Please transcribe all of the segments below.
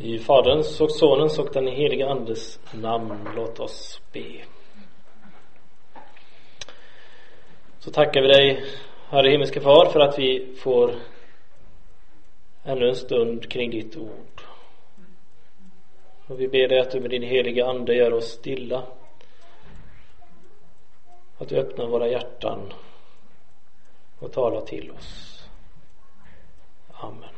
I Faderns och Sonens och den helige Andes namn, låt oss be. Så tackar vi dig, Herre himmelske Far, för att vi får ännu en stund kring ditt ord. Och vi ber dig att du med din heliga Ande gör oss stilla. Att du öppnar våra hjärtan och talar till oss. Amen.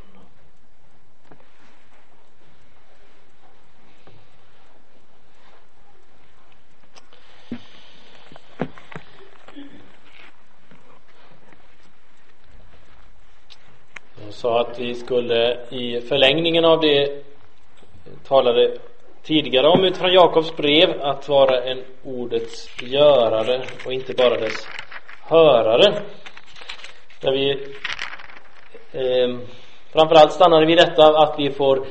Jag sa att vi skulle i förlängningen av det talade tidigare om utifrån Jakobs brev att vara en ordets görare och inte bara dess hörare. Där vi eh, framförallt stannade vid detta att vi får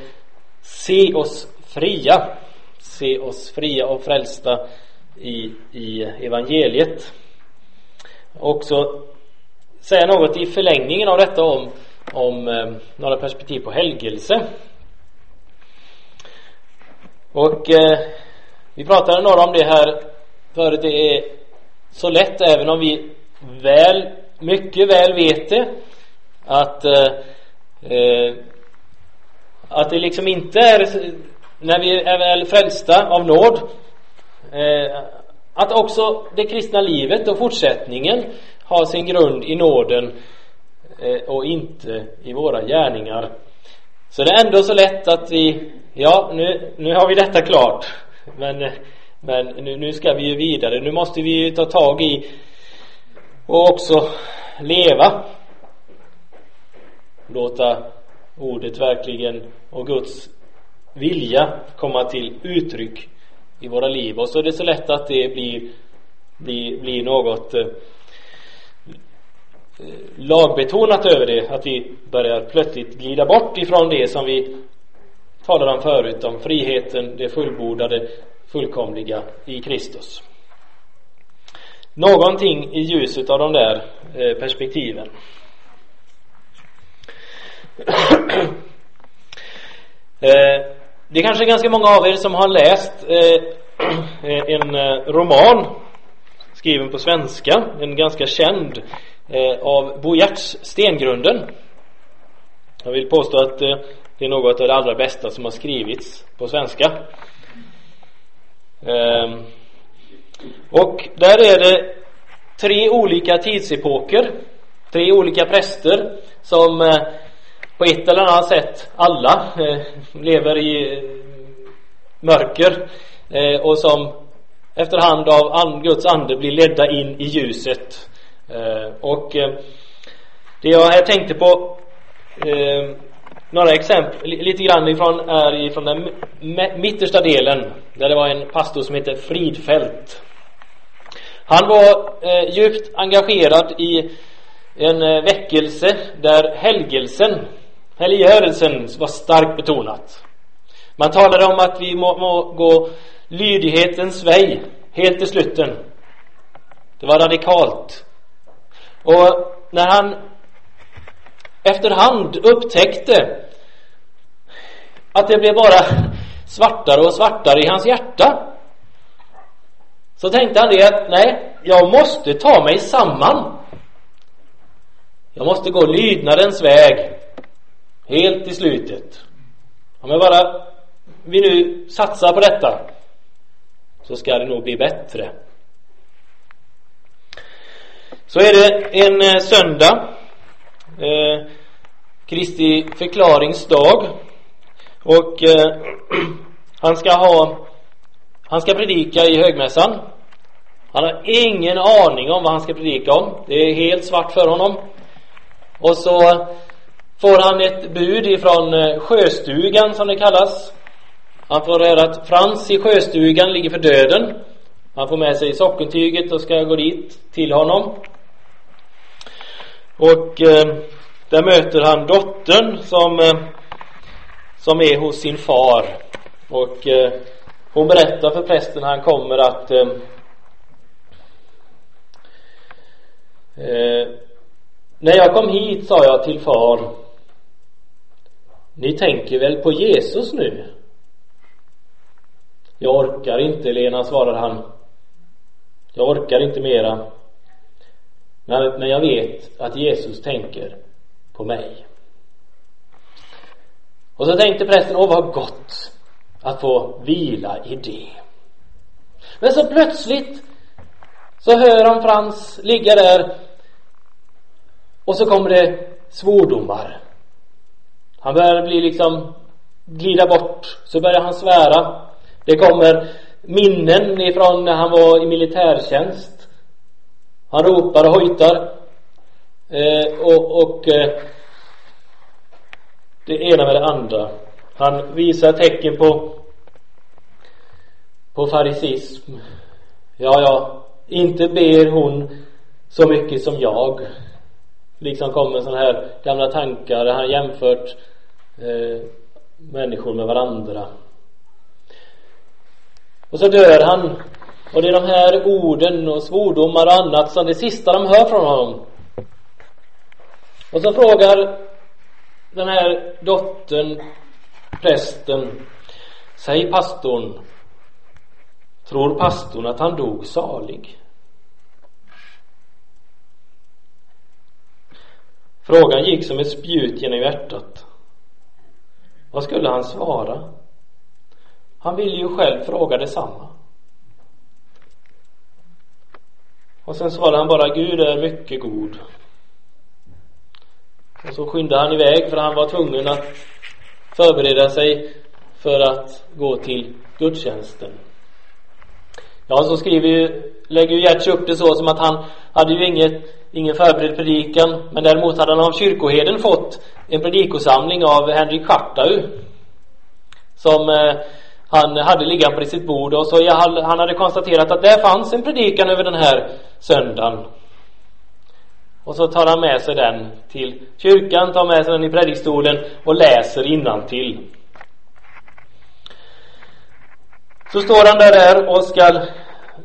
se oss fria, se oss fria och frälsta i, i evangeliet. Också säga något i förlängningen av detta om, om eh, några perspektiv på helgelse. Och eh, vi pratade några om det här förut. Det är så lätt, även om vi väl, mycket väl vet det, att eh, eh, att det liksom inte är när vi är väl frälsta av nåd eh, att också det kristna livet och fortsättningen har sin grund i nåden eh, Eh, och inte i våra gärningar. Så det är ändå så lätt att vi, ja nu, nu har vi detta klart. Men, men nu, nu ska vi ju vidare. Nu måste vi ju ta tag i och också leva. Låta ordet verkligen och Guds vilja komma till uttryck i våra liv. Och så är det så lätt att det blir, blir, blir något eh, lagbetonat över det, att vi börjar plötsligt glida bort ifrån det som vi talade om förut, om friheten, det fullbordade, fullkomliga i Kristus. Någonting i ljuset av de där eh, perspektiven. Eh, det är kanske ganska många av er som har läst eh, en roman skriven på svenska, en ganska känd Eh, av Bo Giertz, Stengrunden. Jag vill påstå att eh, det är något av det allra bästa som har skrivits på svenska. Ehm, och där är det tre olika tidsepoker, tre olika präster som eh, på ett eller annat sätt alla lever i mörker och som efterhand av Guds ande blir ledda in i ljuset. Eh, och eh, det jag här tänkte på eh, några exempel, lite grann ifrån, är ifrån den mittersta delen där det var en pastor som hette Fridfält han var eh, djupt engagerad i en eh, väckelse där helgelsen, helgörelsen var starkt betonat. Man talade om att vi må, må gå lydighetens väg helt till slutten. Det var radikalt. Och när han efterhand upptäckte att det blev bara svartare och svartare i hans hjärta så tänkte han det att nej, jag måste ta mig samman. Jag måste gå lydnadens väg helt i slutet. Om jag bara vi nu satsar på detta så ska det nog bli bättre. Så är det en eh, söndag eh, Kristi förklaringsdag och eh, han ska ha han ska predika i högmässan. Han har ingen aning om vad han ska predika om. Det är helt svart för honom. Och så får han ett bud ifrån eh, sjöstugan som det kallas. Han får höra att Frans i sjöstugan ligger för döden. Han får med sig sockentyget och ska gå dit till honom. Och eh, där möter han dottern som, eh, som är hos sin far. Och eh, hon berättar för prästen när han kommer att eh, eh, När jag kom hit sa jag till far Ni tänker väl på Jesus nu? Jag orkar inte, Lena, svarar han. Jag orkar inte mera. Men jag vet att Jesus tänker på mig. Och så tänkte prästen, åh vad gott att få vila i det. Men så plötsligt så hör han Frans ligga där och så kommer det svordomar. Han börjar bli liksom glida bort. Så börjar han svära. Det kommer minnen ifrån när han var i militärtjänst. Han ropar och hojtar. Eh, och, och eh, det ena med det andra. Han visar tecken på på farisism. Ja, ja, inte ber hon så mycket som jag. Liksom kommer sådana här gamla tankar. Han har jämfört eh, människor med varandra. Och så dör han. Och det är de här orden och svordomar och annat som det sista de hör från honom. Och så frågar den här dottern, prästen, säg pastorn, tror pastorn att han dog salig? Frågan gick som ett spjut genom hjärtat. Vad skulle han svara? Han ville ju själv fråga detsamma. Och sen svarade han bara Gud är mycket god. Och så skyndade han iväg för han var tvungen att förbereda sig för att gå till gudstjänsten. Ja, så skriver ju, lägger ju Gertz upp det så som att han hade ju inget, ingen förberedd predikan, men däremot hade han av kyrkoheden fått en predikosamling av Henrik Schartau som eh, han hade liggande på sitt bord och så han hade konstaterat att där fanns en predikan över den här söndagen och så tar han med sig den till kyrkan, tar med sig den i predikstolen och läser till. Så står han där, där och ska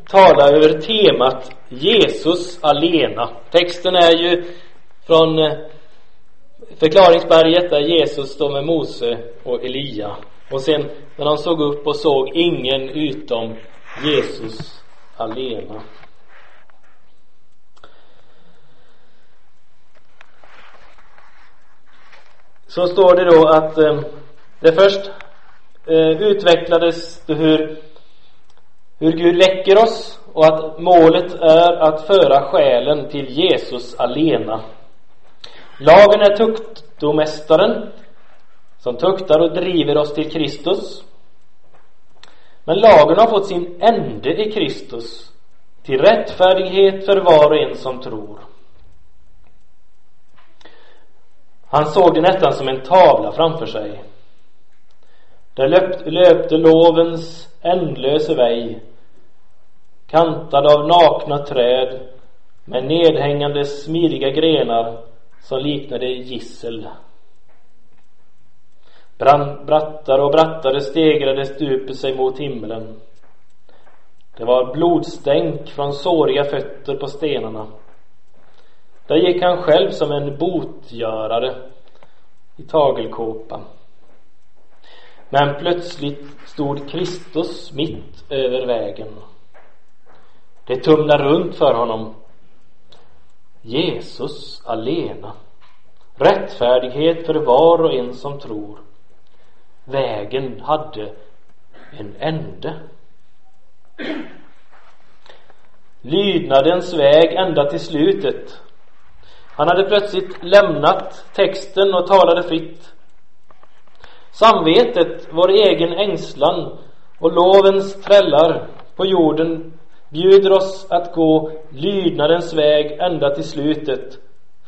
tala över temat Jesus alena. Texten är ju från eh, förklaringsberget där Jesus står med Mose och Elia. Och sen när han såg upp och såg ingen utom Jesus alena. så står det då att eh, det först eh, utvecklades det hur, hur Gud läcker oss och att målet är att föra själen till Jesus alena. Lagen är tuktdomästaren som tuktar och driver oss till Kristus. Men lagen har fått sin ände i Kristus till rättfärdighet för var och en som tror. Han såg det nästan som en tavla framför sig. Där löpte, löpte lovens ändlöse väg kantad av nakna träd med nedhängande smidiga grenar som liknade gissel. Brand, brattare och brattare stegrade stupet sig mot himlen. Det var blodstänk från såriga fötter på stenarna. Där gick han själv som en botgörare i tagelkåpa. Men plötsligt stod Kristus mitt över vägen. Det tumlade runt för honom. Jesus alena. Rättfärdighet för var och en som tror. Vägen hade en ände. Lydnadens väg ända till slutet han hade plötsligt lämnat texten och talade fritt. Samvetet, vår egen ängslan och lovens trällar på jorden bjuder oss att gå lydnadens väg ända till slutet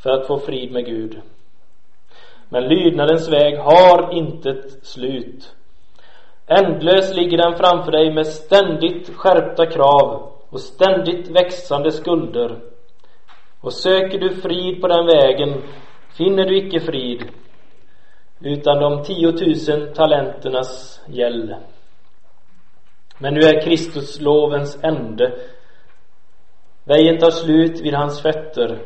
för att få frid med Gud. Men lydnadens väg har intet slut. Ändlös ligger den framför dig med ständigt skärpta krav och ständigt växande skulder och söker du frid på den vägen finner du icke frid utan de tiotusen talenternas gäll. Men nu är Kristus lovens ände. Vägen tar slut vid hans fötter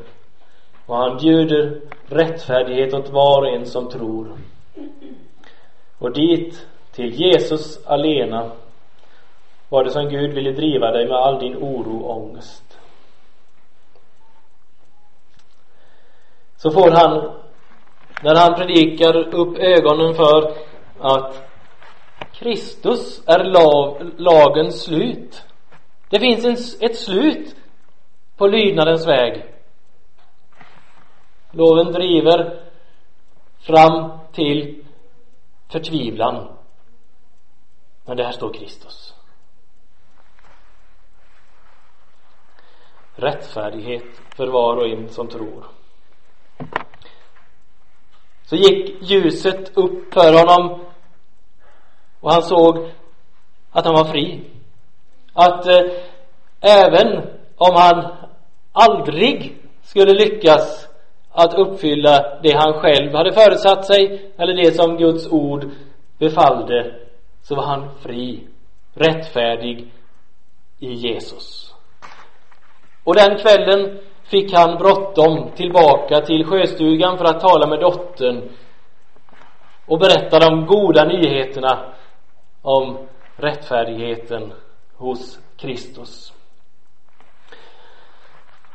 och han bjuder rättfärdighet åt var och en som tror. Och dit, till Jesus alena, var det som Gud ville driva dig med all din oro och ångest. Så får han, när han predikar upp ögonen för att Kristus är lag, lagens slut. Det finns en, ett slut på lydnadens väg. Loven driver fram till förtvivlan. Men där står Kristus. Rättfärdighet för var och en som tror. Så gick ljuset upp för honom och han såg att han var fri. Att eh, även om han aldrig skulle lyckas att uppfylla det han själv hade förutsatt sig eller det som Guds ord befallde så var han fri, rättfärdig i Jesus. Och den kvällen fick han bråttom tillbaka till sjöstugan för att tala med dottern och berätta de goda nyheterna om rättfärdigheten hos Kristus.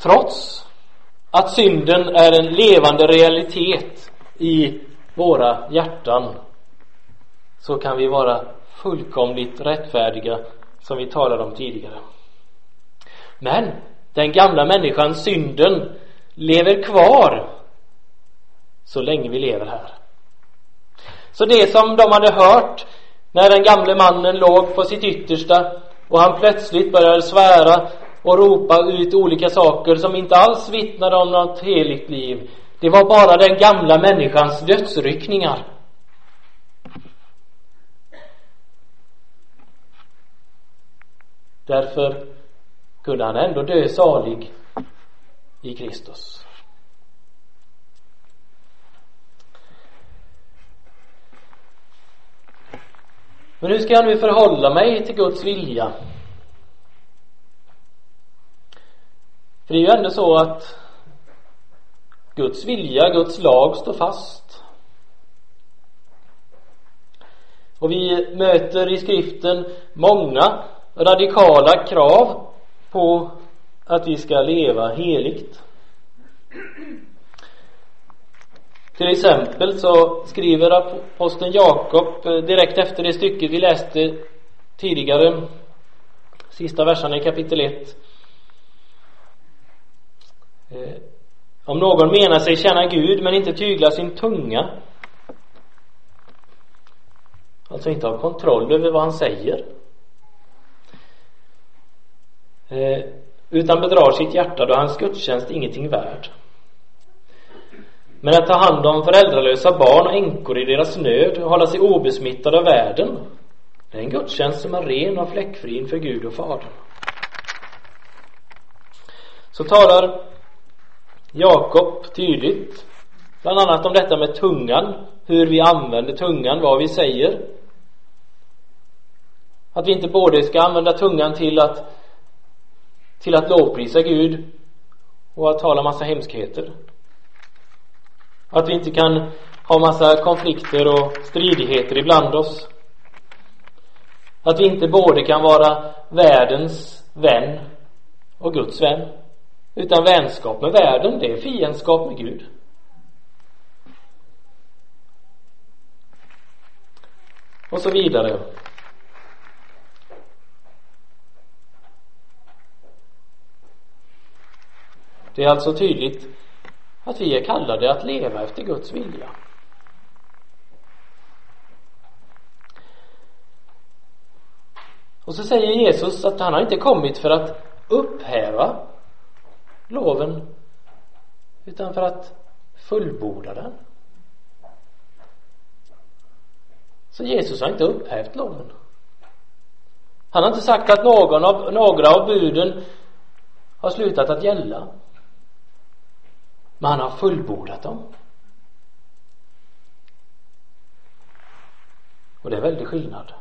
Trots att synden är en levande realitet i våra hjärtan så kan vi vara fullkomligt rättfärdiga som vi talade om tidigare. Men den gamla människan, synden, lever kvar så länge vi lever här. Så det som de hade hört när den gamle mannen låg på sitt yttersta och han plötsligt började svära och ropa ut olika saker som inte alls vittnade om något heligt liv. Det var bara den gamla människans dödsryckningar. Därför kunde han ändå dö salig i Kristus. Men hur ska jag nu förhålla mig till Guds vilja? För det är ju ändå så att Guds vilja, Guds lag står fast. Och vi möter i skriften många radikala krav på att vi ska leva heligt. Till exempel så skriver aposteln Jakob eh, direkt efter det stycket vi läste tidigare, sista verserna i kapitel 1. Eh, om någon menar sig känna Gud men inte tyglar sin tunga, alltså inte har kontroll över vad han säger, eh, utan bedrar sitt hjärta då är hans gudstjänst ingenting värd. Men att ta hand om föräldralösa barn och änkor i deras nöd och hålla sig obesmittad av världen det är en gudstjänst som är ren och fläckfri inför Gud och Fadern. Så talar Jakob tydligt bland annat om detta med tungan, hur vi använder tungan, vad vi säger. Att vi inte både ska använda tungan till att till att lovprisa Gud och att tala massa hemskheter. Att vi inte kan ha massa konflikter och stridigheter ibland oss. Att vi inte både kan vara världens vän och Guds vän. Utan vänskap med världen, det är fiendskap med Gud. Och så vidare. Det är alltså tydligt att vi är kallade att leva efter Guds vilja. Och så säger Jesus att han har inte kommit för att upphäva loven utan för att fullborda den. Så Jesus har inte upphävt loven. Han har inte sagt att någon av, några av buden har slutat att gälla. Men han har fullbordat dem. Och det är väldigt skillnad.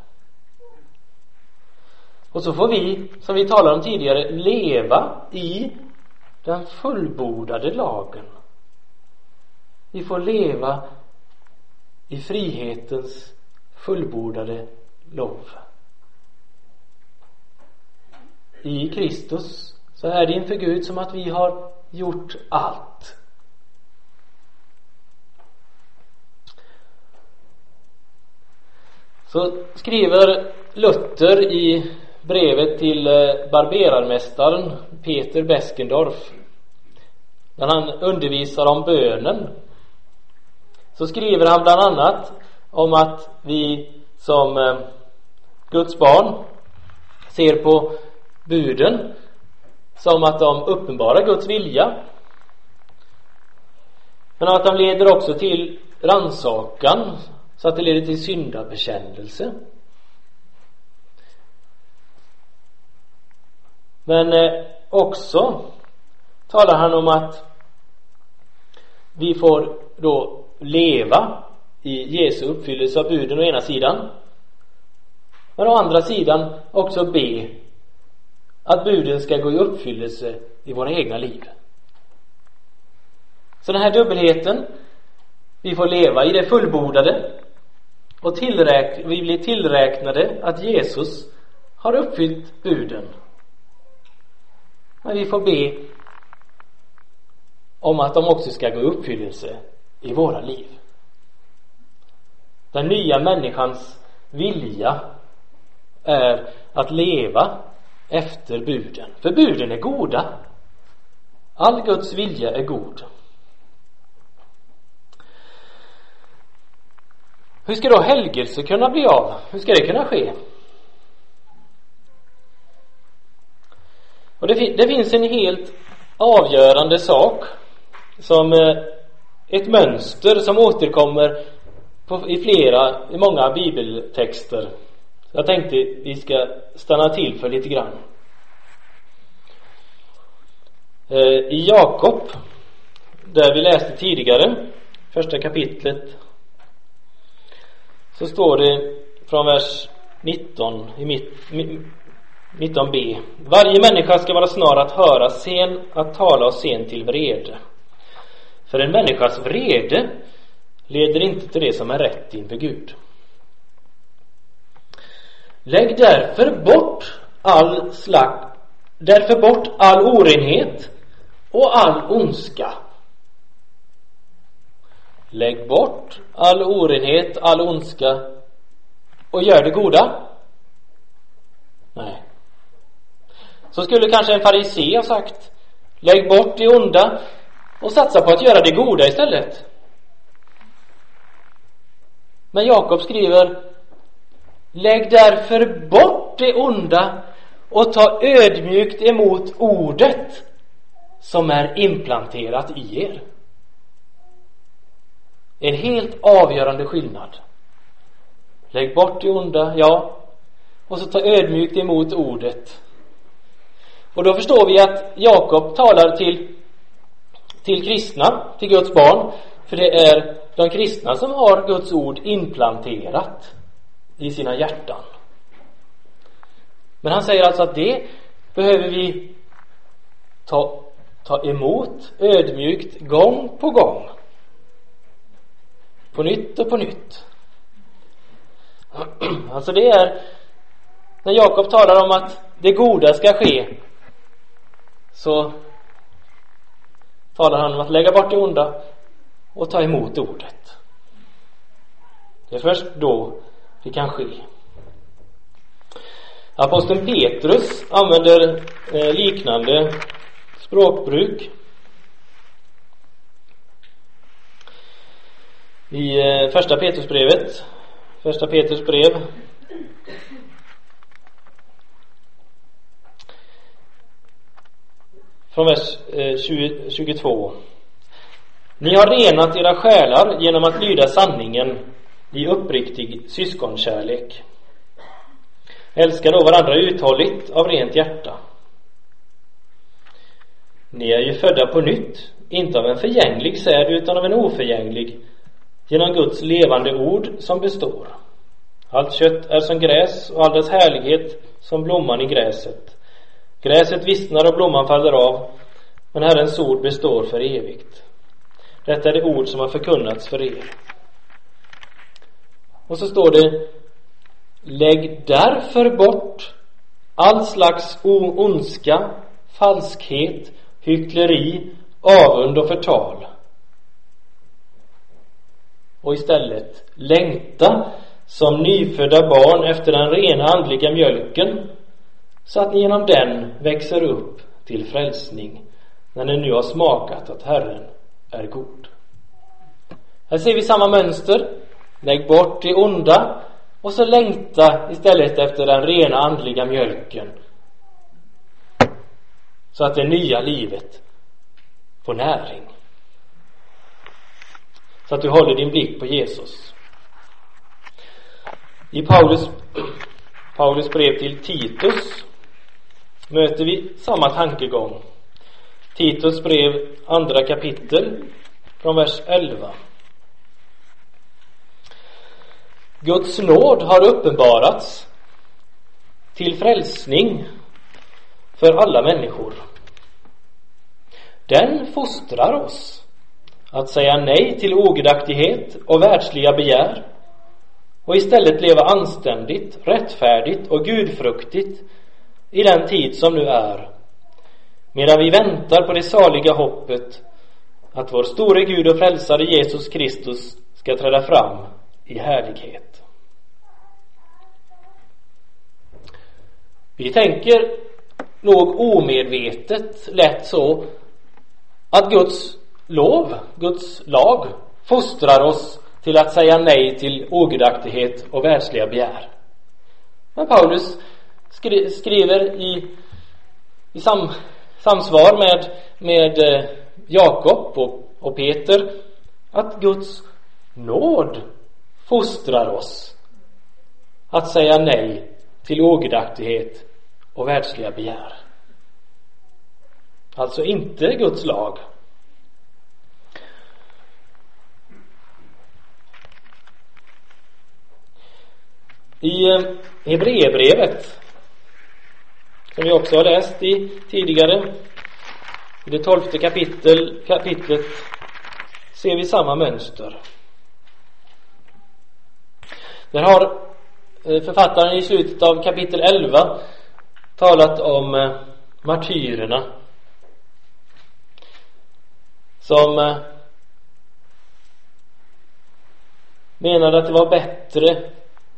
Och så får vi, som vi talade om tidigare, leva i den fullbordade lagen. Vi får leva i frihetens fullbordade lov. I Kristus så är det inför Gud som att vi har gjort allt. Så skriver Luther i brevet till barberarmästaren Peter Beskendorf. När han undervisar om bönen så skriver han bland annat om att vi som eh, Guds barn ser på buden som att de uppenbarar Guds vilja. Men att de leder också till ransakan så att det leder till syndabekännelse. Men eh, också talar han om att vi får då leva i Jesu uppfyllelse av buden å ena sidan men å andra sidan också be att buden ska gå i uppfyllelse i våra egna liv. Så den här dubbelheten, vi får leva i det fullbordade och tillräk vi blir tillräknade att Jesus har uppfyllt buden. Men vi får be om att de också ska gå i uppfyllelse i våra liv. Den nya människans vilja är att leva efter buden. För buden är goda. All Guds vilja är god. Hur ska då helgelse kunna bli av? Hur ska det kunna ske? Och det, det finns en helt avgörande sak som eh, ett mönster som återkommer på, i flera, i många bibeltexter. Jag tänkte vi ska stanna till för lite grann. Eh, I Jakob, där vi läste tidigare, första kapitlet, så står det från vers 19 i mitt, 19b. Varje människa ska vara snar att höra, sen att tala och sen till vrede. För en människas vrede leder inte till det som är rätt inför Gud. Lägg därför bort all slag, därför bort all orenhet och all ondska. Lägg bort all orenhet, all ondska och gör det goda. Nej. Så skulle kanske en farisé ha sagt Lägg bort det onda och satsa på att göra det goda istället. Men Jakob skriver Lägg därför bort det onda och ta ödmjukt emot ordet som är implanterat i er. En helt avgörande skillnad. Lägg bort det onda, ja, och så ta ödmjukt emot ordet. Och då förstår vi att Jakob talar till, till kristna, till Guds barn, för det är de kristna som har Guds ord implanterat i sina hjärtan. Men han säger alltså att det behöver vi ta, ta emot ödmjukt gång på gång. På nytt och på nytt. Alltså det är när Jakob talar om att det goda ska ske så talar han om att lägga bort det onda och ta emot ordet. Det är först då det kan ske. Aposteln Petrus använder eh, liknande språkbruk i eh, första Petrusbrevet första Petrus brev från vers eh, 20, 22 Ni har renat era själar genom att lyda sanningen i uppriktig syskonkärlek. Älska då varandra uthålligt av rent hjärta. Ni är ju födda på nytt, inte av en förgänglig säd utan av en oförgänglig, genom Guds levande ord som består. Allt kött är som gräs och all dess härlighet som blomman i gräset. Gräset vissnar och blomman faller av, men Herrens ord består för evigt. Detta är det ord som har förkunnats för er. Och så står det Lägg därför bort all slags ondska, falskhet, hyckleri, avund och förtal. Och istället längta som nyfödda barn efter den rena andliga mjölken så att ni genom den växer upp till frälsning när ni nu har smakat att Herren är god. Här ser vi samma mönster. Lägg bort det onda och så längta istället efter den rena andliga mjölken så att det nya livet får näring. Så att du håller din blick på Jesus. I Paulus, Paulus brev till Titus möter vi samma tankegång. Titus brev andra kapitel från vers 11. Guds nåd har uppenbarats till frälsning för alla människor. Den fostrar oss att säga nej till ogudaktighet och världsliga begär och istället leva anständigt, rättfärdigt och gudfruktigt i den tid som nu är medan vi väntar på det saliga hoppet att vår store Gud och frälsare Jesus Kristus ska träda fram i härlighet. Vi tänker nog omedvetet lätt så att Guds lov, Guds lag fostrar oss till att säga nej till ogudaktighet och världsliga begär. Men Paulus skri skriver i, i sam, samsvar med, med eh, Jakob och, och Peter att Guds nåd fostrar oss att säga nej till ogudaktighet och världsliga begär. Alltså inte Guds lag. I eh, Hebreerbrevet som vi också har läst i tidigare i det tolfte kapitel, kapitlet ser vi samma mönster. Där har eh, författaren i slutet av kapitel 11 talat om eh, martyrerna som eh, menade att det var bättre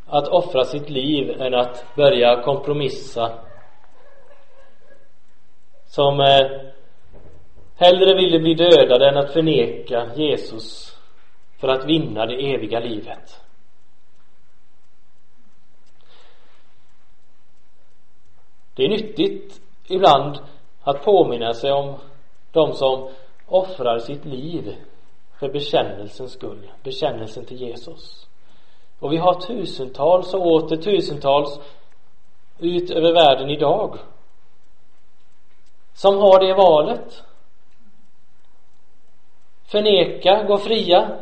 att offra sitt liv än att börja kompromissa som eh, hellre ville bli dödade än att förneka Jesus för att vinna det eviga livet. Det är nyttigt ibland att påminna sig om de som offrar sitt liv för bekännelsens skull, bekännelsen till Jesus. Och vi har tusentals och åter tusentals ut över världen idag som har det valet. Förneka, gå fria.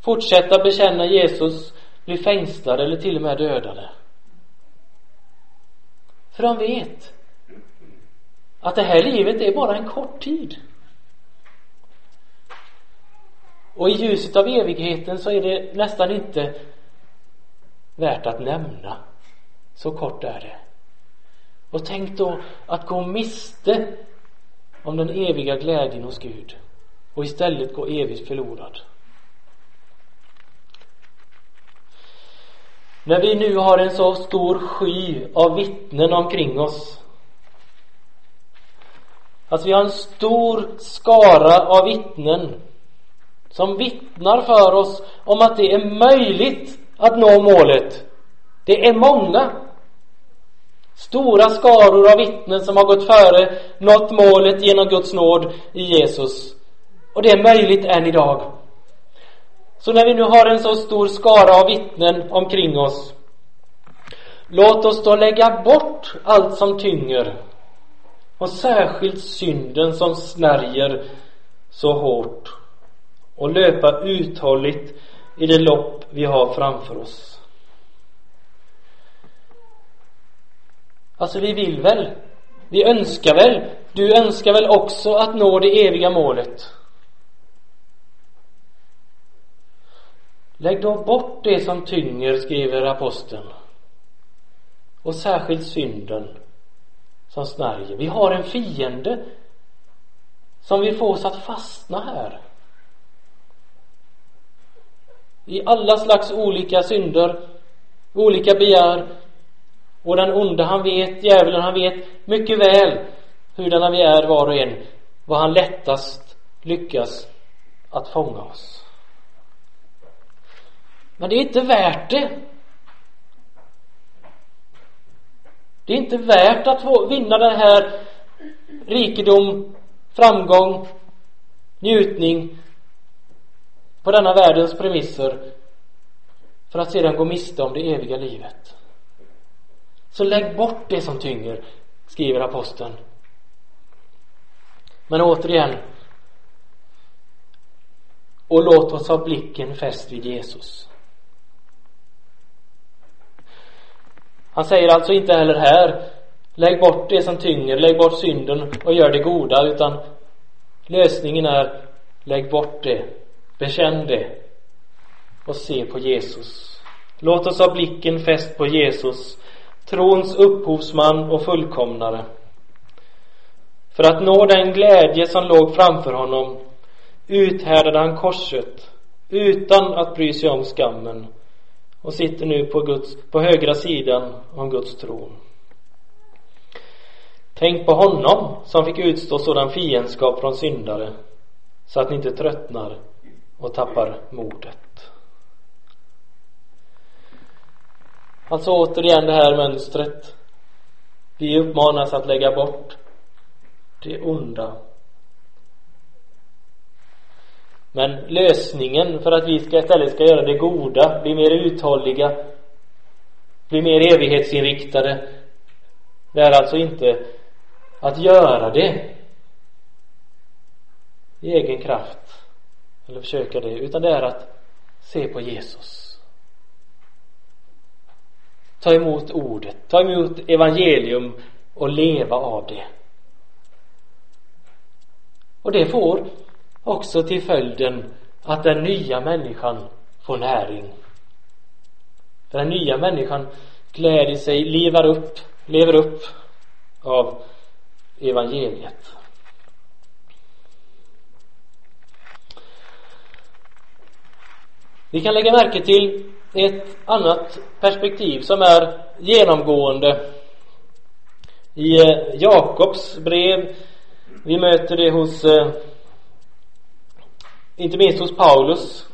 Fortsätta bekänna Jesus bli fängslade eller till och med dödade. För de vet att det här livet är bara en kort tid. Och i ljuset av evigheten så är det nästan inte värt att nämna. Så kort är det och tänk då att gå miste om den eviga glädjen hos Gud och istället gå evigt förlorad. När vi nu har en så stor sky av vittnen omkring oss Alltså vi har en stor skara av vittnen som vittnar för oss om att det är möjligt att nå målet. Det är många Stora skaror av vittnen som har gått före, nått målet genom Guds nåd i Jesus. Och det är möjligt än idag. Så när vi nu har en så stor skara av vittnen omkring oss, låt oss då lägga bort allt som tynger och särskilt synden som snärjer så hårt och löpa uthålligt i det lopp vi har framför oss. Alltså vi vill väl, vi önskar väl, du önskar väl också att nå det eviga målet? Lägg då bort det som tynger, skriver aposteln. Och särskilt synden som snärjer. Vi har en fiende som vill få oss att fastna här. I alla slags olika synder, olika begär. Och den onde, han vet, djävulen, han vet mycket väl hurdana vi är var och en, vad han lättast lyckas att fånga oss. Men det är inte värt det. Det är inte värt att få vinna den här rikedom, framgång, njutning på denna världens premisser för att sedan gå miste om det eviga livet. Så lägg bort det som tynger, skriver aposteln. Men återigen, och låt oss ha blicken fäst vid Jesus. Han säger alltså inte heller här lägg bort det som tynger, lägg bort synden och gör det goda utan lösningen är lägg bort det, bekänn det och se på Jesus. Låt oss ha blicken fäst på Jesus, trons upphovsman och fullkomnare. För att nå den glädje som låg framför honom uthärdade han korset utan att bry sig om skammen och sitter nu på, Guds, på högra sidan om Guds tron. Tänk på honom som fick utstå sådan fiendskap från syndare så att ni inte tröttnar och tappar modet. Alltså återigen det här mönstret. Vi uppmanas att lägga bort det onda men lösningen för att vi ska istället ska göra det goda, bli mer uthålliga, bli mer evighetsinriktade, det är alltså inte att göra det i egen kraft eller försöka det, utan det är att se på Jesus. Ta emot ordet, ta emot evangelium och leva av det. Och det får också till följden att den nya människan får näring. Den nya människan gläder sig, lever upp, lever upp av evangeliet. Vi kan lägga märke till ett annat perspektiv som är genomgående i eh, Jakobs brev. Vi möter det hos eh, inte minst hos Paulus.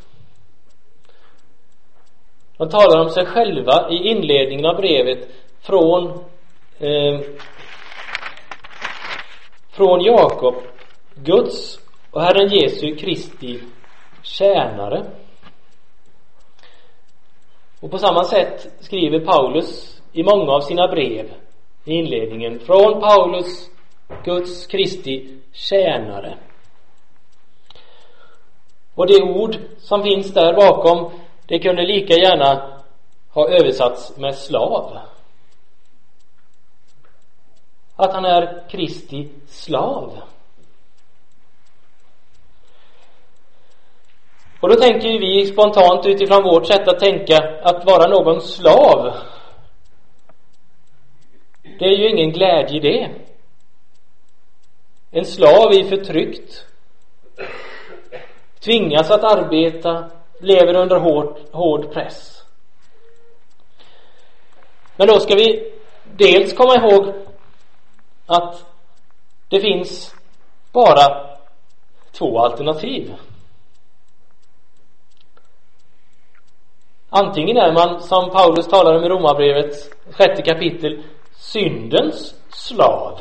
De talar om sig själva i inledningen av brevet från eh, från Jakob, Guds och Herren Jesu Kristi tjänare. Och på samma sätt skriver Paulus i många av sina brev i inledningen från Paulus, Guds Kristi tjänare. Och det ord som finns där bakom, det kunde lika gärna ha översatts med slav. Att han är Kristi slav. Och då tänker vi spontant utifrån vårt sätt att tänka att vara någon slav. Det är ju ingen glädje i det. En slav är förtryckt tvingas att arbeta, lever under hård, hård press. Men då ska vi dels komma ihåg att det finns bara två alternativ. Antingen är man, som Paulus talar om i Romarbrevet, sjätte kapitel, syndens slav.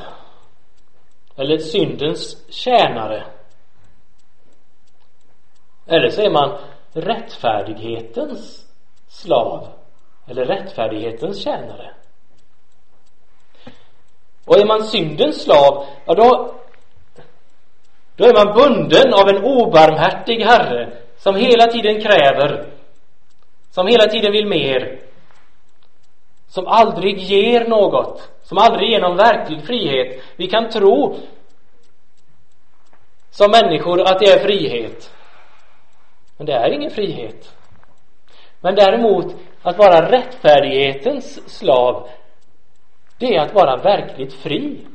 Eller syndens tjänare. Eller så är man rättfärdighetens slav eller rättfärdighetens tjänare. Och är man syndens slav, ja då, då är man bunden av en obarmhärtig herre som hela tiden kräver, som hela tiden vill mer, som aldrig ger något, som aldrig ger någon verklig frihet. Vi kan tro som människor att det är frihet. Men det är ingen frihet. Men däremot att vara rättfärdighetens slav, det är att vara verkligt fri.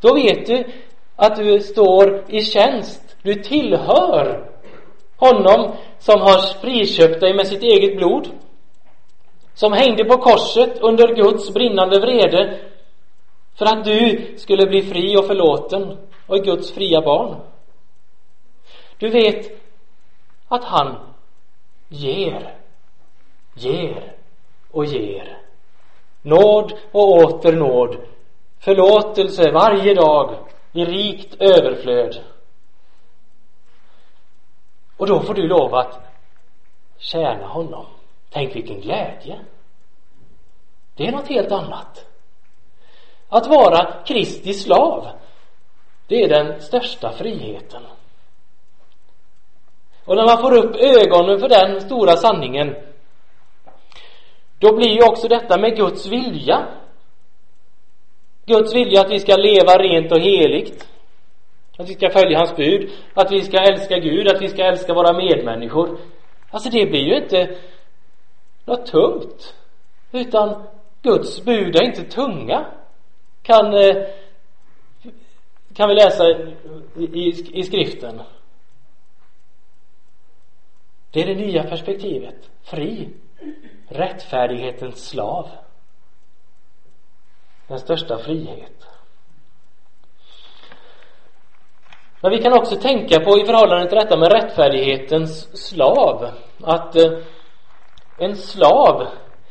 Då vet du att du står i tjänst, du tillhör honom som har friköpt dig med sitt eget blod. Som hängde på korset under Guds brinnande vrede för att du skulle bli fri och förlåten och Guds fria barn. Du vet att han ger, ger och ger. Nåd och åter nåd. Förlåtelse varje dag i rikt överflöd. Och då får du lov att tjäna honom. Tänk vilken glädje. Det är något helt annat. Att vara Kristi slav, det är den största friheten. Och när man får upp ögonen för den stora sanningen då blir ju också detta med Guds vilja Guds vilja att vi ska leva rent och heligt att vi ska följa hans bud att vi ska älska Gud, att vi ska älska våra medmänniskor alltså det blir ju inte något tungt utan Guds bud är inte tunga kan eh, kan vi läsa i, i, i skriften det är det nya perspektivet. Fri. Rättfärdighetens slav. Den största frihet. Men vi kan också tänka på i förhållande till detta med rättfärdighetens slav att eh, en slav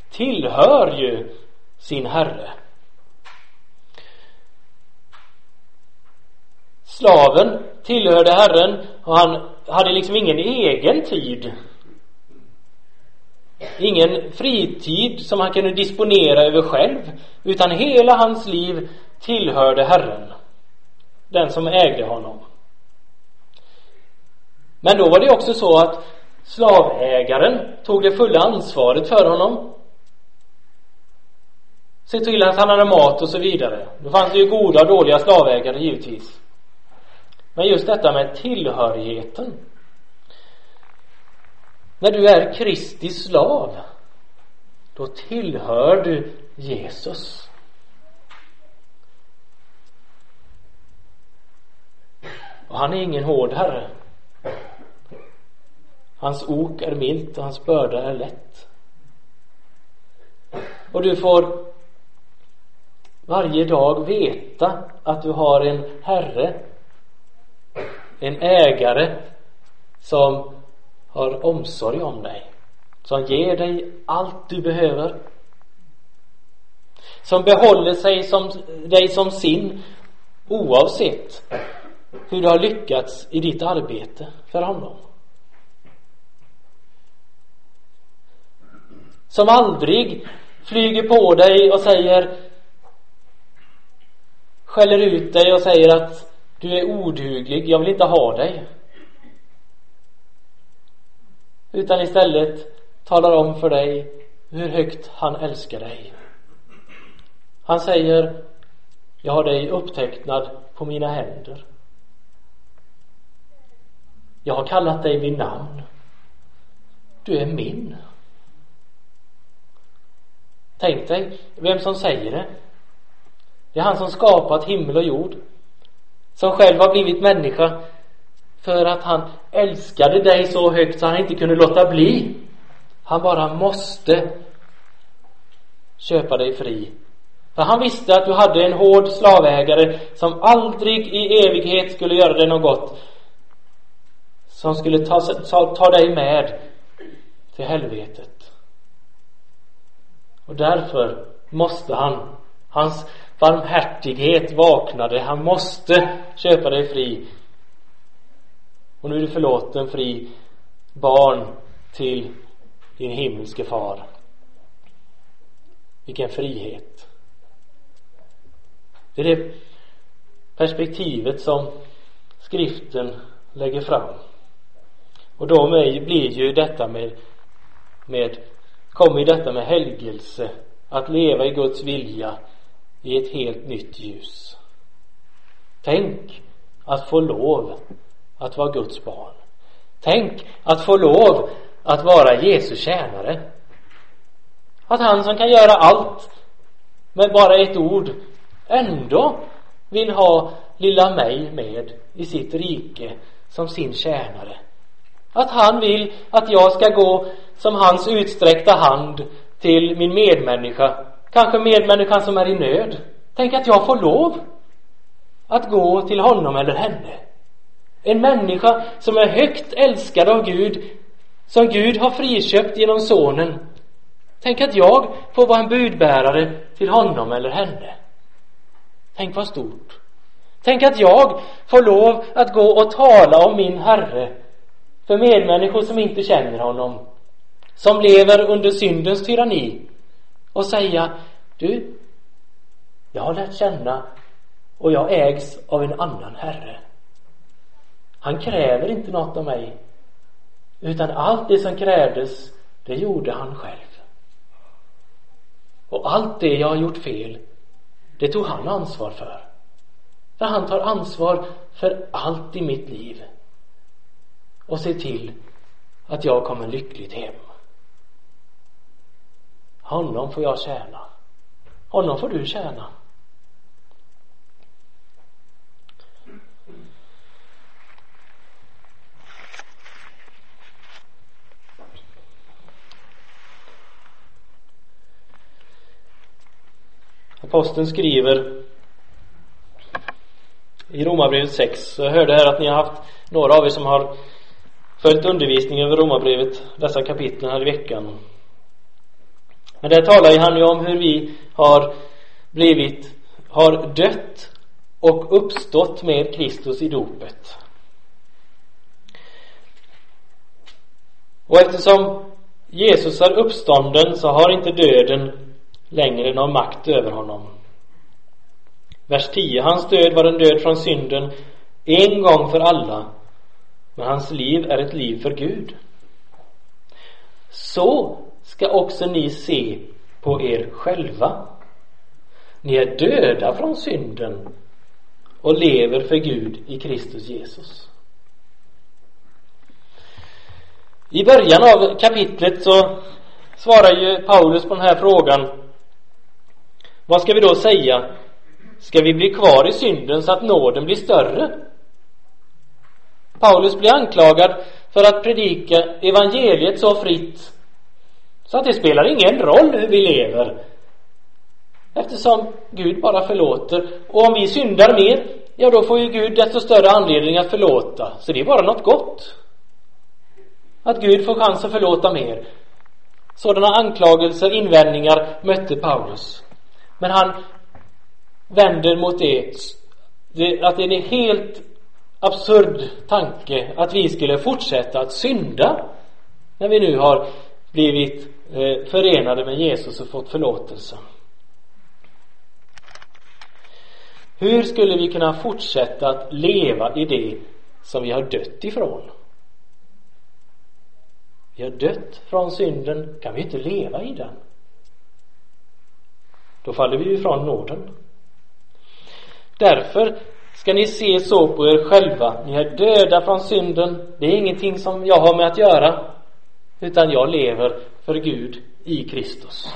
tillhör ju sin herre. Slaven tillhörde Herren och han hade liksom ingen egen tid. Ingen fritid som han kunde disponera över själv, utan hela hans liv tillhörde Herren, den som ägde honom. Men då var det också så att slavägaren tog det fulla ansvaret för honom. Se till att han hade mat och så vidare. Då fanns det ju goda och dåliga slavägare givetvis. Men just detta med tillhörigheten. När du är Kristi slav, då tillhör du Jesus. Och han är ingen hård herre. Hans ok är milt och hans börda är lätt. Och du får varje dag veta att du har en herre en ägare som har omsorg om dig som ger dig allt du behöver som behåller sig som, dig som sin oavsett hur du har lyckats i ditt arbete för honom som aldrig flyger på dig och säger skäller ut dig och säger att du är oduglig, jag vill inte ha dig. Utan istället talar om för dig hur högt han älskar dig. Han säger, jag har dig upptecknad på mina händer. Jag har kallat dig vid namn. Du är min. Tänk dig vem som säger det. Det är han som skapat himmel och jord som själv har blivit människa för att han älskade dig så högt så han inte kunde låta bli. Han bara måste köpa dig fri. För han visste att du hade en hård slavägare som aldrig i evighet skulle göra dig något gott. Som skulle ta, ta, ta dig med till helvetet. Och därför måste han, hans barmhärtighet vaknade. Han måste köpa dig fri. Och nu är du förlåten, fri, barn till din himmelske far. Vilken frihet. Det är det perspektivet som skriften lägger fram. Och då blir ju detta med, med kommer ju detta med helgelse, att leva i Guds vilja i ett helt nytt ljus. Tänk att få lov att vara Guds barn. Tänk att få lov att vara Jesu tjänare. Att han som kan göra allt med bara ett ord ändå vill ha lilla mig med i sitt rike som sin tjänare. Att han vill att jag ska gå som hans utsträckta hand till min medmänniska, kanske medmänniskan som är i nöd. Tänk att jag får lov att gå till honom eller henne. En människa som är högt älskad av Gud, som Gud har friköpt genom sonen. Tänk att jag får vara en budbärare till honom eller henne. Tänk vad stort. Tänk att jag får lov att gå och tala om min Herre för medmänniskor som inte känner honom, som lever under syndens tyranni och säga, du, jag har lärt känna och jag ägs av en annan Herre. Han kräver inte något av mig, utan allt det som krävdes, det gjorde han själv. Och allt det jag har gjort fel, det tog han ansvar för. För han tar ansvar för allt i mitt liv och ser till att jag kommer lyckligt hem. Honom får jag tjäna. Honom får du tjäna. Aposteln skriver i Romarbrevet 6. Jag hörde här att ni har haft några av er som har följt undervisningen över Romarbrevet, dessa kapitlen här i veckan. Men där talar ju han ju om hur vi har blivit, har dött och uppstått med Kristus i dopet. Och eftersom Jesus är uppstånden så har inte döden längre någon makt över honom. Vers 10. Hans död var en död från synden en gång för alla. Men hans liv är ett liv för Gud. Så ska också ni se på er själva. Ni är döda från synden och lever för Gud i Kristus Jesus. I början av kapitlet så svarar ju Paulus på den här frågan. Vad ska vi då säga? Ska vi bli kvar i synden så att nåden blir större? Paulus blir anklagad för att predika evangeliet så fritt så att det spelar ingen roll hur vi lever. Eftersom Gud bara förlåter. Och om vi syndar mer ja då får ju Gud desto större anledning att förlåta. Så det är bara något gott. Att Gud får chans att förlåta mer. Sådana anklagelser, invändningar mötte Paulus. Men han vänder mot det, det att det är en helt absurd tanke att vi skulle fortsätta att synda när vi nu har blivit Eh, förenade med Jesus och fått förlåtelse. Hur skulle vi kunna fortsätta att leva i det som vi har dött ifrån? Vi har dött från synden, kan vi inte leva i den? Då faller vi ifrån nåden. Därför ska ni se så på er själva. Ni är döda från synden. Det är ingenting som jag har med att göra. Utan jag lever för Gud i Kristus.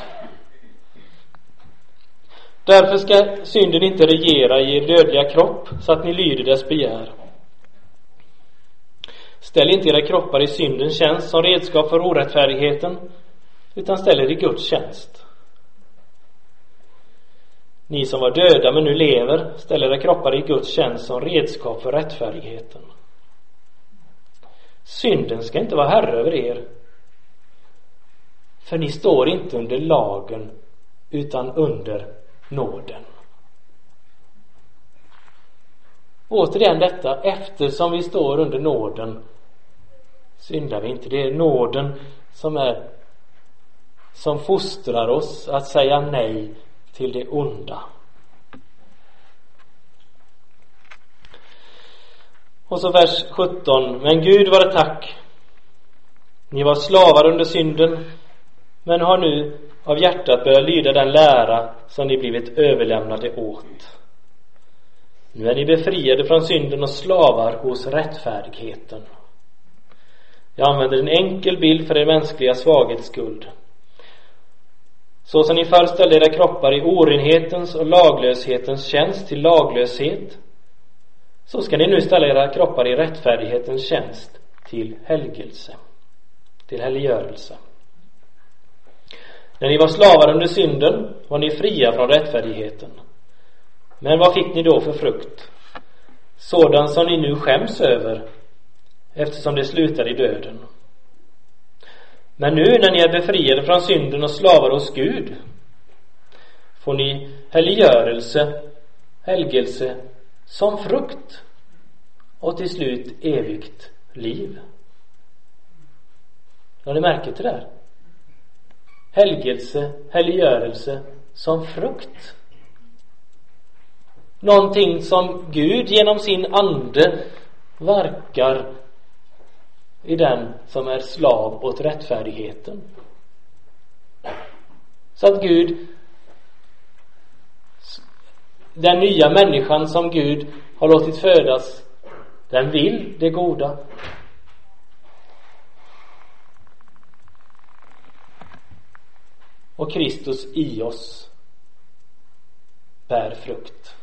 Därför ska synden inte regera i er dödliga kropp så att ni lyder dess begär. Ställ inte era kroppar i syndens tjänst som redskap för orättfärdigheten utan ställ er i Guds tjänst. Ni som var döda men nu lever, ställ era kroppar i Guds tjänst som redskap för rättfärdigheten. Synden ska inte vara herre över er. För ni står inte under lagen utan under nåden. Återigen detta, eftersom vi står under nåden syndar vi inte. Det är nåden som är som fostrar oss att säga nej till det onda. Och så vers 17. Men Gud vare tack. Ni var slavar under synden, men har nu av hjärtat börjat lyda den lära som ni blivit överlämnade åt. Nu är ni befriade från synden och slavar hos rättfärdigheten. Jag använder en enkel bild för er mänskliga svaghets skuld. Så som ni förr ställde era kroppar i orenhetens och laglöshetens tjänst till laglöshet, så ska ni nu ställa era kroppar i rättfärdighetens tjänst till helgelse, till helgörelse. När ni var slavar under synden var ni fria från rättfärdigheten. Men vad fick ni då för frukt? Sådan som ni nu skäms över eftersom det slutar i döden. Men nu när ni är befriade från synden och slavar hos Gud får ni helgörelse, helgelse som frukt och till slut evigt liv. Har ni märke till det? Där? Helgelse, helgörelse som frukt. Någonting som Gud genom sin ande verkar i den som är slav åt rättfärdigheten. Så att Gud, den nya människan som Gud har låtit födas, den vill det goda. Och Kristus i oss bär frukt.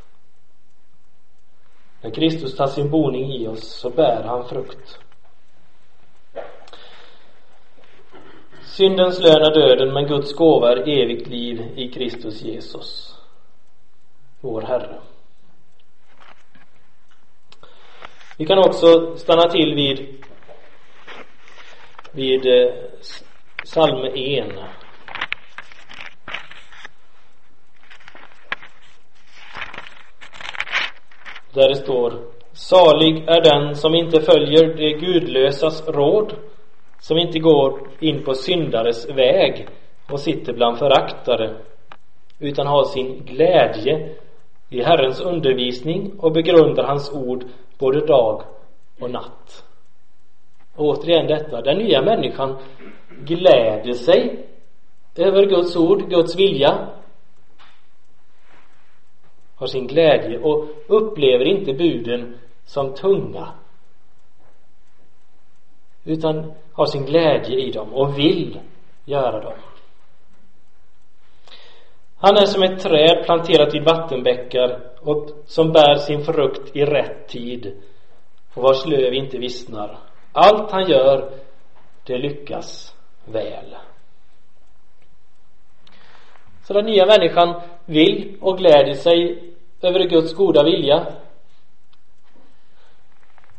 När Kristus tar sin boning i oss så bär han frukt. Syndens lön är döden, men Guds gåva är evigt liv i Kristus Jesus, vår Herre. Vi kan också stanna till vid, vid eh, psalm 1. Där det står Salig är den som inte följer det gudlösas råd som inte går in på syndares väg och sitter bland föraktare utan har sin glädje i Herrens undervisning och begrundar hans ord både dag och natt. Och återigen detta, den nya människan gläder sig över Guds ord, Guds vilja har sin glädje och upplever inte buden som tunga utan har sin glädje i dem och vill göra dem. Han är som ett träd planterat vid vattenbäckar och som bär sin frukt i rätt tid och vars löv inte vissnar. Allt han gör, det lyckas väl. Så den nya människan vill och gläder sig över Guds goda vilja.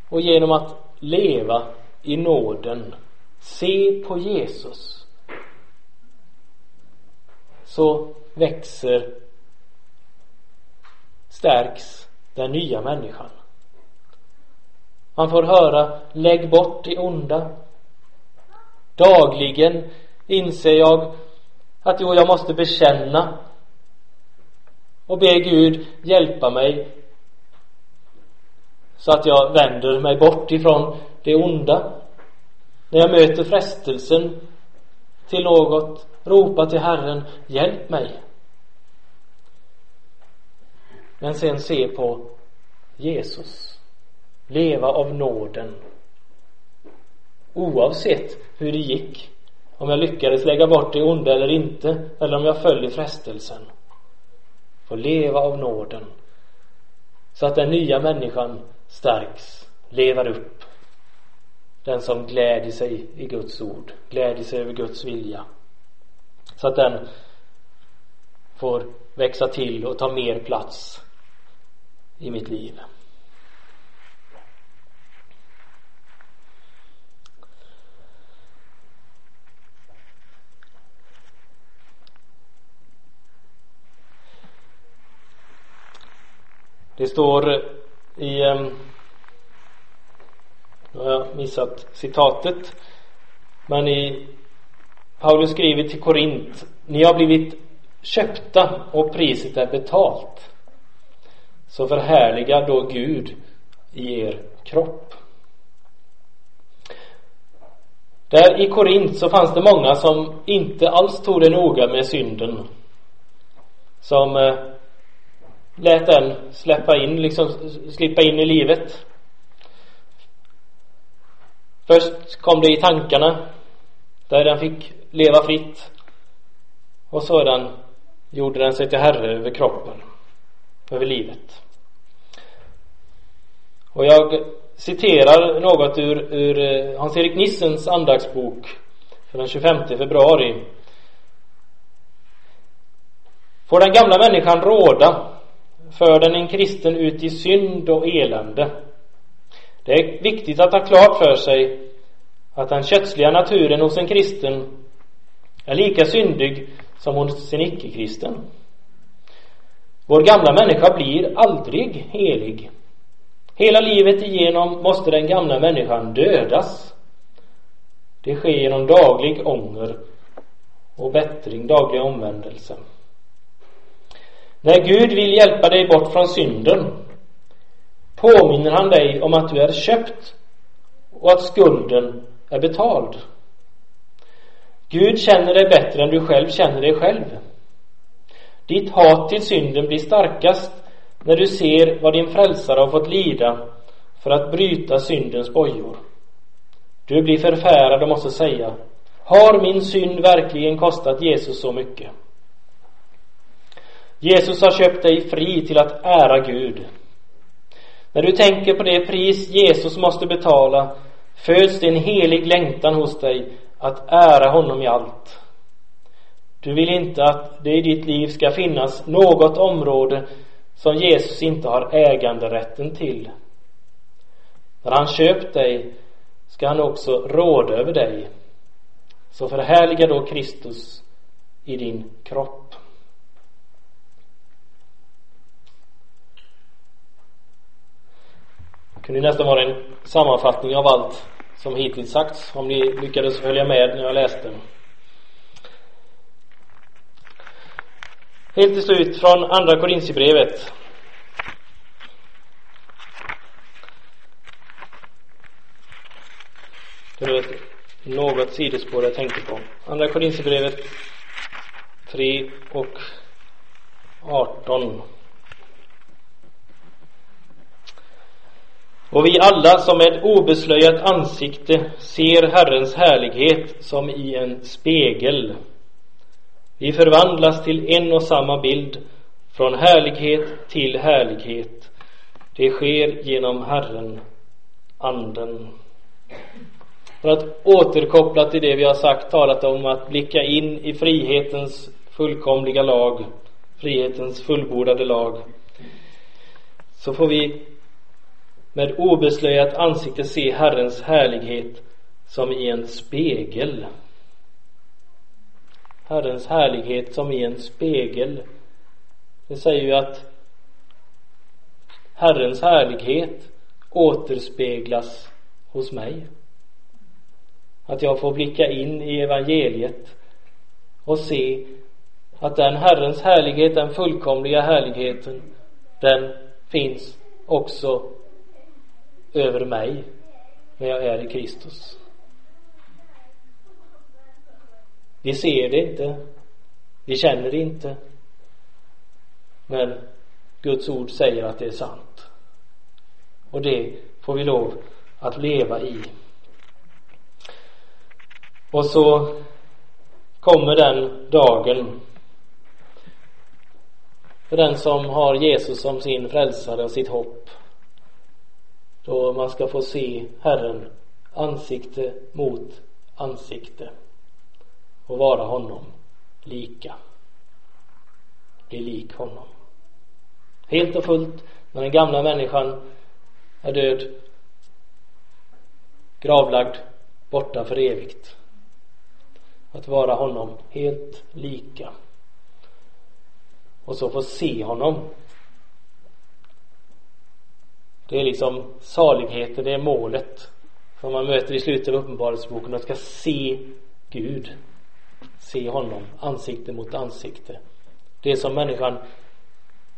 Och genom att leva i nåden se på Jesus så växer stärks den nya människan. Man får höra lägg bort det onda. Dagligen inser jag att jo, jag måste bekänna och be Gud hjälpa mig så att jag vänder mig bort ifrån det onda. När jag möter frestelsen till något, ropa till Herren, hjälp mig. Men sen se på Jesus. Leva av nåden. Oavsett hur det gick. Om jag lyckades lägga bort det onda eller inte, eller om jag följer frestelsen. Få leva av nåden. Så att den nya människan stärks, lever upp den som gläder sig i Guds ord, gläder sig över Guds vilja. Så att den får växa till och ta mer plats i mitt liv. Det står i ehm, nu har jag missat citatet. Men i Paulus skriver till Korint Ni har blivit köpta och priset är betalt. Så förhärliga då Gud i er kropp. Där i Korint så fanns det många som inte alls tog det noga med synden. Som eh, lät den släppa in, liksom slippa in i livet. Först kom det i tankarna där den fick leva fritt och sedan gjorde den sig till herre över kroppen, över livet. Och jag citerar något ur, ur eh, Hans-Erik Nissens andaktsbok för den 25 februari. Får den gamla människan råda för den en kristen ut i synd och elände. Det är viktigt att ha klart för sig att den kötsliga naturen hos en kristen är lika syndig som hos en icke-kristen. Vår gamla människa blir aldrig helig. Hela livet igenom måste den gamla människan dödas. Det sker genom daglig ånger och bättring, daglig omvändelse. När Gud vill hjälpa dig bort från synden påminner han dig om att du är köpt och att skulden är betald. Gud känner dig bättre än du själv känner dig själv. Ditt hat till synden blir starkast när du ser vad din frälsare har fått lida för att bryta syndens bojor. Du blir förfärad och måste säga Har min synd verkligen kostat Jesus så mycket? Jesus har köpt dig fri till att ära Gud. När du tänker på det pris Jesus måste betala föds det en helig längtan hos dig att ära honom i allt. Du vill inte att det i ditt liv ska finnas något område som Jesus inte har äganderätten till. När han köpt dig ska han också råda över dig. Så förhärliga då Kristus i din kropp. Det kunde nästan vara en sammanfattning av allt som hittills sagts, om ni lyckades följa med när jag läste. Helt till slut från Andra Korintierbrevet. Det var ett något sidospår jag tänkte på. Andra Korintierbrevet 3 och 18. Och vi alla som med obeslöjat ansikte ser Herrens härlighet som i en spegel. Vi förvandlas till en och samma bild från härlighet till härlighet. Det sker genom Herren, Anden. För att återkoppla till det vi har sagt, talat om att blicka in i frihetens fullkomliga lag, frihetens fullbordade lag, så får vi med obeslöjat ansikte se Herrens härlighet som i en spegel. Herrens härlighet som i en spegel. Det säger ju att Herrens härlighet återspeglas hos mig. Att jag får blicka in i evangeliet och se att den Herrens härlighet, den fullkomliga härligheten, den finns också över mig när jag är i Kristus. Vi ser det inte, vi känner det inte, men Guds ord säger att det är sant. Och det får vi lov att leva i. Och så kommer den dagen för den som har Jesus som sin frälsare och sitt hopp då man ska få se Herren ansikte mot ansikte och vara honom lika. Bli lik honom. Helt och fullt när den gamla människan är död, gravlagd, borta för evigt. Att vara honom helt lika. Och så få se honom det är liksom saligheten, det är målet som man möter i slutet av Uppenbarelseboken. Man ska se Gud. Se honom ansikte mot ansikte. Det som människan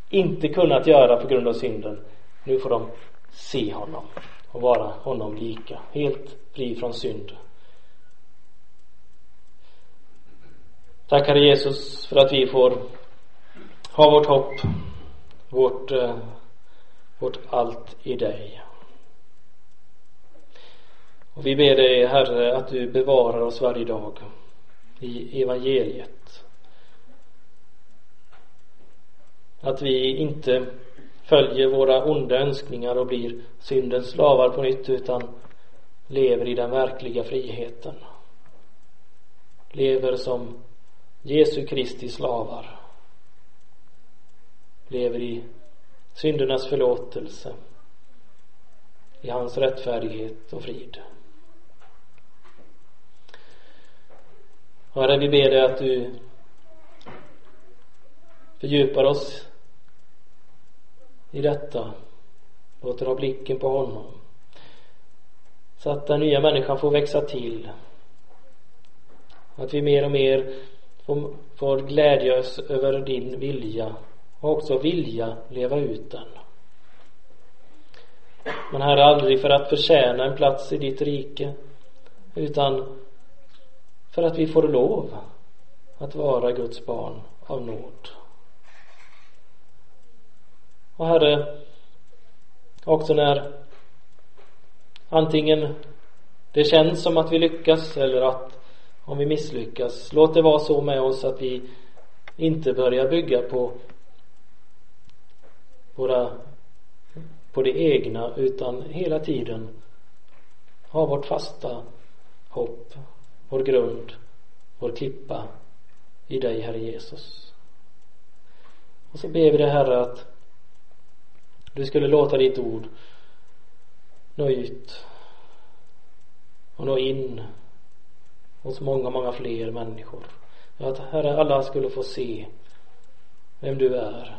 inte kunnat göra på grund av synden. Nu får de se honom och vara honom lika. Helt fri från synd. Tack Herre Jesus för att vi får ha vårt hopp, vårt eh, åt allt i dig. Och vi ber dig Herre att du bevarar oss varje dag i evangeliet. Att vi inte följer våra onda önskningar och blir syndens slavar på nytt utan lever i den verkliga friheten. Lever som Jesu Kristi slavar. Lever i syndernas förlåtelse. I hans rättfärdighet och frid. Herre, vi ber dig att du fördjupar oss i detta. Låter ha blicken på honom. Så att den nya människan får växa till. Att vi mer och mer får, får glädja oss över din vilja och också vilja leva ut den. Men Herre, aldrig för att förtjäna en plats i ditt rike utan för att vi får lov att vara Guds barn av nåd. Och Herre, också när antingen det känns som att vi lyckas eller att om vi misslyckas, låt det vara så med oss att vi inte börjar bygga på våra på det egna utan hela tiden ha vårt fasta hopp, vår grund, vår klippa i dig Herre Jesus. Och så ber vi dig Herre att du skulle låta ditt ord nå ut och nå in hos många, många fler människor. Att Herre, alla skulle få se vem du är,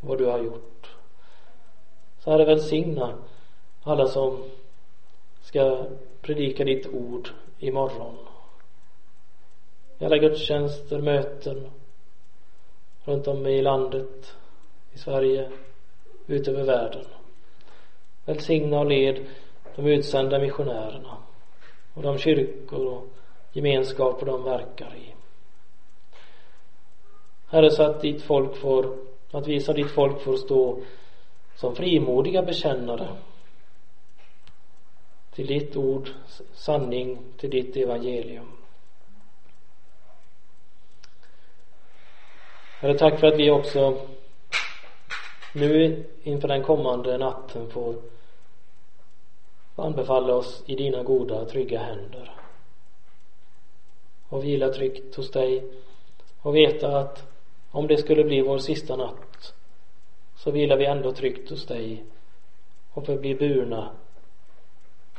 vad du har gjort. Så Herre, välsigna alla som ska predika ditt ord imorgon. I alla gudstjänster, möten runt om i landet, i Sverige, utöver världen. Välsigna och led de utsända missionärerna och de kyrkor och gemenskaper de verkar i. Herre, så att ditt folk får, att vi ditt folk får stå som frimodiga bekännare till ditt ord, sanning, till ditt evangelium. Herre, tack för att vi också nu inför den kommande natten får anbefalla oss i dina goda, trygga händer och vila tryggt hos dig och veta att om det skulle bli vår sista natt så vilar vi ändå tryggt hos dig och förblir burna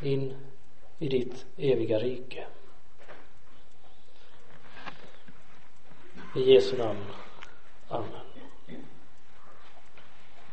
in i ditt eviga rike. I Jesu namn. Amen.